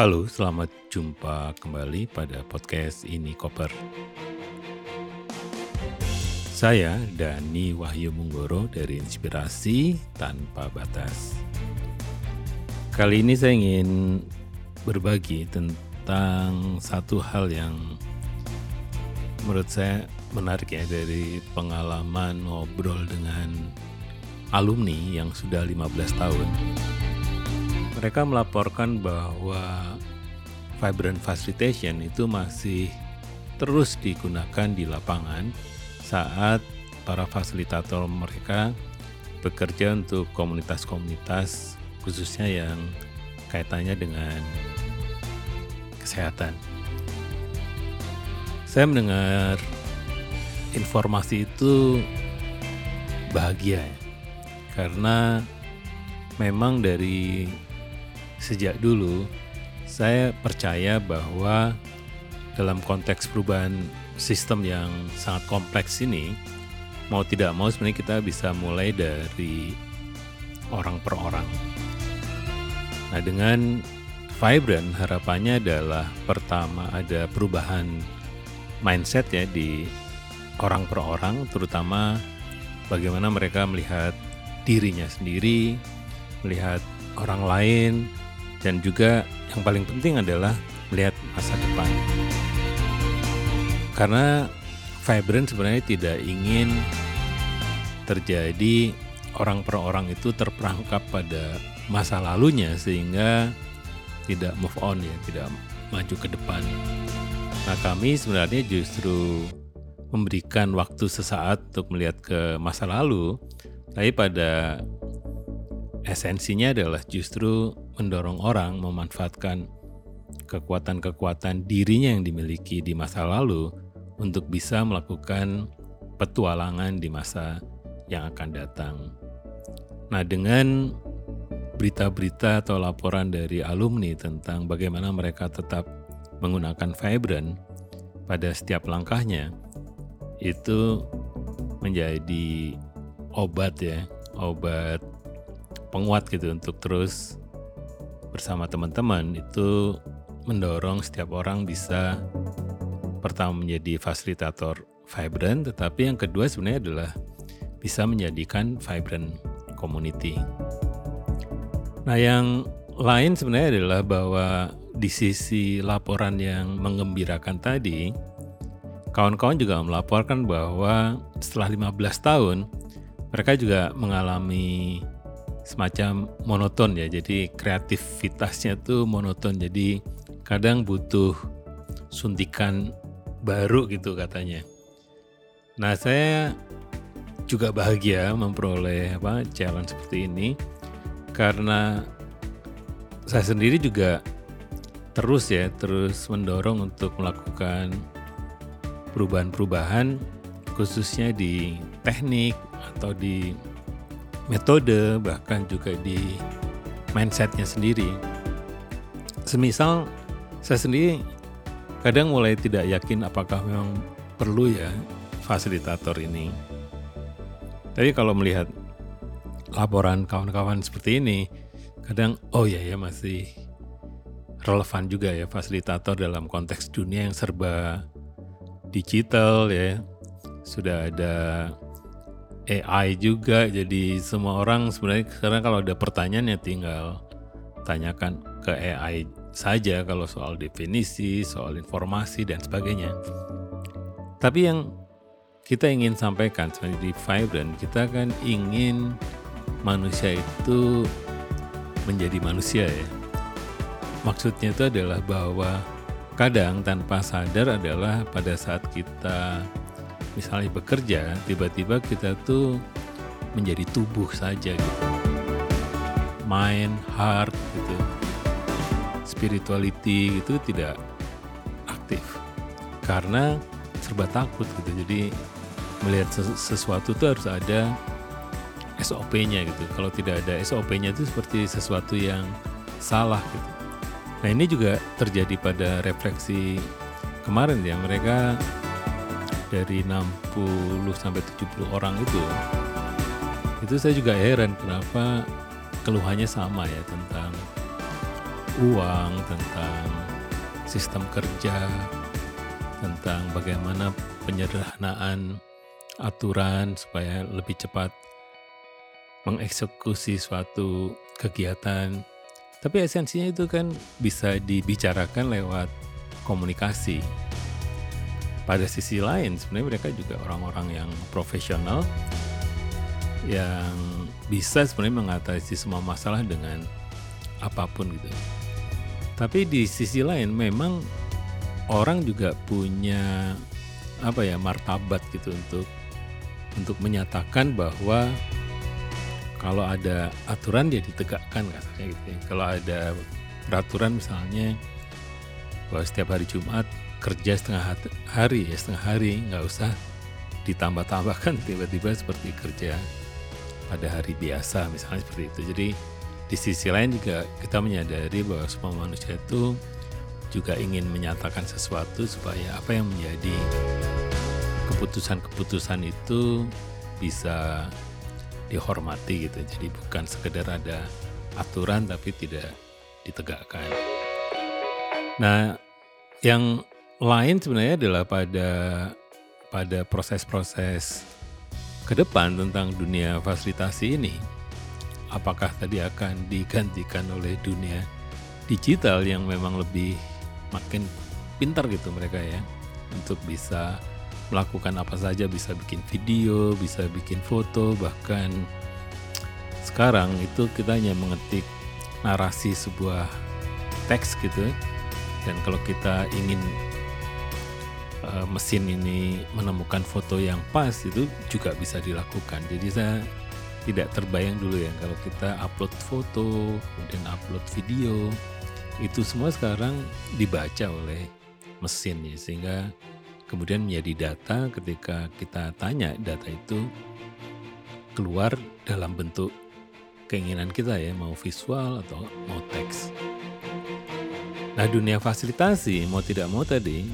Halo, selamat jumpa kembali pada podcast ini Koper. Saya Dani Wahyu Munggoro dari Inspirasi Tanpa Batas. Kali ini saya ingin berbagi tentang satu hal yang menurut saya menarik ya dari pengalaman ngobrol dengan alumni yang sudah 15 tahun. Mereka melaporkan bahwa Vibrant Facilitation itu masih terus digunakan di lapangan saat para fasilitator mereka bekerja untuk komunitas-komunitas khususnya yang kaitannya dengan kesehatan. Saya mendengar informasi itu bahagia ya, karena memang dari sejak dulu saya percaya bahwa dalam konteks perubahan sistem yang sangat kompleks ini mau tidak mau sebenarnya kita bisa mulai dari orang per orang. Nah dengan Vibrant harapannya adalah pertama ada perubahan mindset ya di orang per orang terutama bagaimana mereka melihat dirinya sendiri, melihat orang lain, dan juga yang paling penting adalah melihat masa depan. Karena Vibrant sebenarnya tidak ingin terjadi orang per orang itu terperangkap pada masa lalunya sehingga tidak move on ya, tidak maju ke depan. Nah kami sebenarnya justru memberikan waktu sesaat untuk melihat ke masa lalu, tapi pada esensinya adalah justru mendorong orang memanfaatkan kekuatan-kekuatan dirinya yang dimiliki di masa lalu untuk bisa melakukan petualangan di masa yang akan datang. Nah, dengan berita-berita atau laporan dari alumni tentang bagaimana mereka tetap menggunakan Vibrant pada setiap langkahnya, itu menjadi obat ya, obat penguat gitu untuk terus bersama teman-teman itu mendorong setiap orang bisa pertama menjadi fasilitator vibrant, tetapi yang kedua sebenarnya adalah bisa menjadikan vibrant community. Nah, yang lain sebenarnya adalah bahwa di sisi laporan yang mengembirakan tadi, kawan-kawan juga melaporkan bahwa setelah 15 tahun mereka juga mengalami semacam monoton ya. Jadi kreativitasnya tuh monoton. Jadi kadang butuh suntikan baru gitu katanya. Nah, saya juga bahagia memperoleh apa challenge seperti ini karena saya sendiri juga terus ya terus mendorong untuk melakukan perubahan-perubahan khususnya di teknik atau di metode bahkan juga di mindsetnya sendiri. Semisal saya sendiri kadang mulai tidak yakin apakah memang perlu ya fasilitator ini. Tapi kalau melihat laporan kawan-kawan seperti ini, kadang oh ya ya masih relevan juga ya fasilitator dalam konteks dunia yang serba digital ya. Sudah ada AI juga jadi semua orang sebenarnya sekarang kalau ada pertanyaan ya tinggal tanyakan ke AI saja kalau soal definisi, soal informasi dan sebagainya. Tapi yang kita ingin sampaikan sebenarnya di Vibrant, kita kan ingin manusia itu menjadi manusia ya. Maksudnya itu adalah bahwa kadang tanpa sadar adalah pada saat kita misalnya bekerja, tiba-tiba kita tuh menjadi tubuh saja gitu. Mind, heart gitu. Spirituality itu tidak aktif. Karena serba takut gitu. Jadi melihat sesuatu tuh harus ada SOP-nya gitu. Kalau tidak ada SOP-nya itu seperti sesuatu yang salah gitu. Nah ini juga terjadi pada refleksi kemarin ya mereka dari 60 sampai 70 orang itu itu saya juga heran kenapa keluhannya sama ya tentang uang, tentang sistem kerja, tentang bagaimana penyederhanaan aturan supaya lebih cepat mengeksekusi suatu kegiatan. Tapi esensinya itu kan bisa dibicarakan lewat komunikasi. Pada sisi lain sebenarnya mereka juga orang-orang yang profesional yang bisa sebenarnya mengatasi semua masalah dengan apa pun gitu. Tapi di sisi lain memang orang juga punya apa ya martabat gitu untuk untuk menyatakan bahwa kalau ada aturan dia ditegakkan katanya gitu ya. Kalau ada peraturan misalnya bahwa setiap hari Jumat kerja setengah hari ya setengah hari nggak usah ditambah-tambahkan tiba-tiba seperti kerja pada hari biasa misalnya seperti itu. Jadi di sisi lain juga kita menyadari bahwa semua manusia itu juga ingin menyatakan sesuatu supaya apa yang menjadi keputusan-keputusan itu bisa dihormati gitu. Jadi bukan sekedar ada aturan tapi tidak ditegakkan. Nah, yang lain sebenarnya adalah pada pada proses-proses ke depan tentang dunia fasilitasi ini, apakah tadi akan digantikan oleh dunia digital yang memang lebih makin pintar gitu mereka ya untuk bisa melakukan apa saja bisa bikin video, bisa bikin foto, bahkan sekarang itu kita hanya mengetik narasi sebuah teks gitu. Dan kalau kita ingin uh, mesin ini menemukan foto yang pas itu juga bisa dilakukan. Jadi saya tidak terbayang dulu ya kalau kita upload foto, kemudian upload video, itu semua sekarang dibaca oleh mesin ya sehingga kemudian menjadi data ketika kita tanya data itu keluar dalam bentuk keinginan kita ya mau visual atau mau teks. Nah dunia fasilitasi mau tidak mau tadi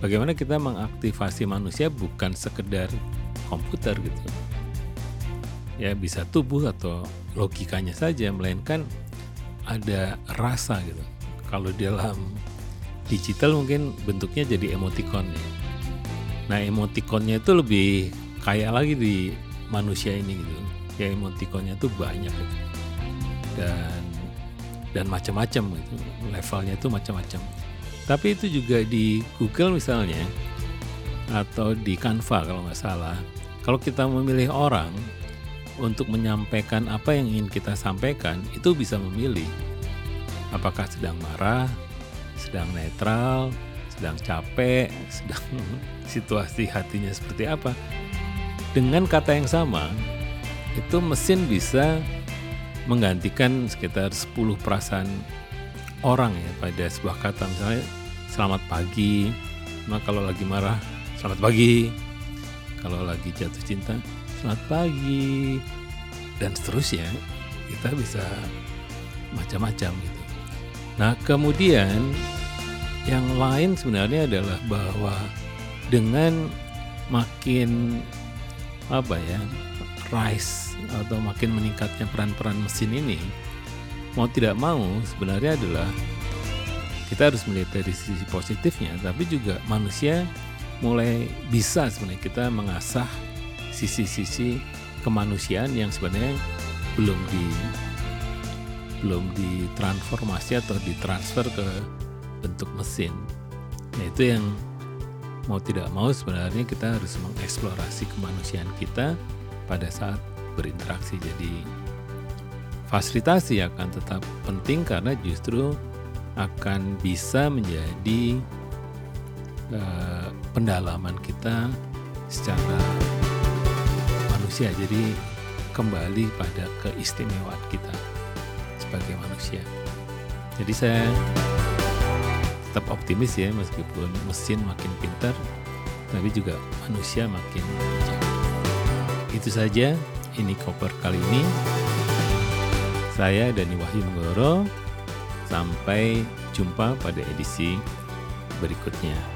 bagaimana kita mengaktifasi manusia bukan sekedar komputer gitu. Ya bisa tubuh atau logikanya saja, melainkan ada rasa gitu. Kalau dalam digital mungkin bentuknya jadi emoticon ya. Nah emoticonnya itu lebih kaya lagi di manusia ini gitu. Ya emoticonnya tuh banyak gitu. Dan dan macam-macam gitu. Levelnya itu macam-macam. Tapi itu juga di Google misalnya atau di Canva kalau nggak salah. Kalau kita memilih orang untuk menyampaikan apa yang ingin kita sampaikan, itu bisa memilih apakah sedang marah, sedang netral, sedang capek, sedang situasi hatinya seperti apa. Dengan kata yang sama, itu mesin bisa menggantikan sekitar 10 perasaan orang ya pada sebuah kata misalnya selamat pagi. Nah kalau lagi marah selamat pagi. Kalau lagi jatuh cinta selamat pagi. Dan seterusnya kita bisa macam-macam gitu. Nah kemudian yang lain sebenarnya adalah bahwa dengan makin apa ya rise atau makin meningkatnya peran-peran mesin ini mau tidak mau sebenarnya adalah kita harus melihat dari sisi positifnya, tapi juga manusia mulai bisa sebenarnya kita mengasah sisi-sisi kemanusiaan yang sebenarnya belum di belum ditransformasi atau ditransfer ke bentuk mesin. Nah itu yang mau tidak mau sebenarnya kita harus mengeksplorasi kemanusiaan kita pada saat berinteraksi. Jadi fasilitasi akan tetap penting karena justru akan bisa menjadi uh, pendalaman kita secara manusia. Jadi kembali pada keistimewaan kita sebagai manusia. Jadi saya tetap optimis ya meskipun mesin makin pintar, tapi juga manusia makin jauh. Itu saja ini koper kali ini. Saya Dani Wahyu Menggoro. Sampai jumpa pada edisi berikutnya.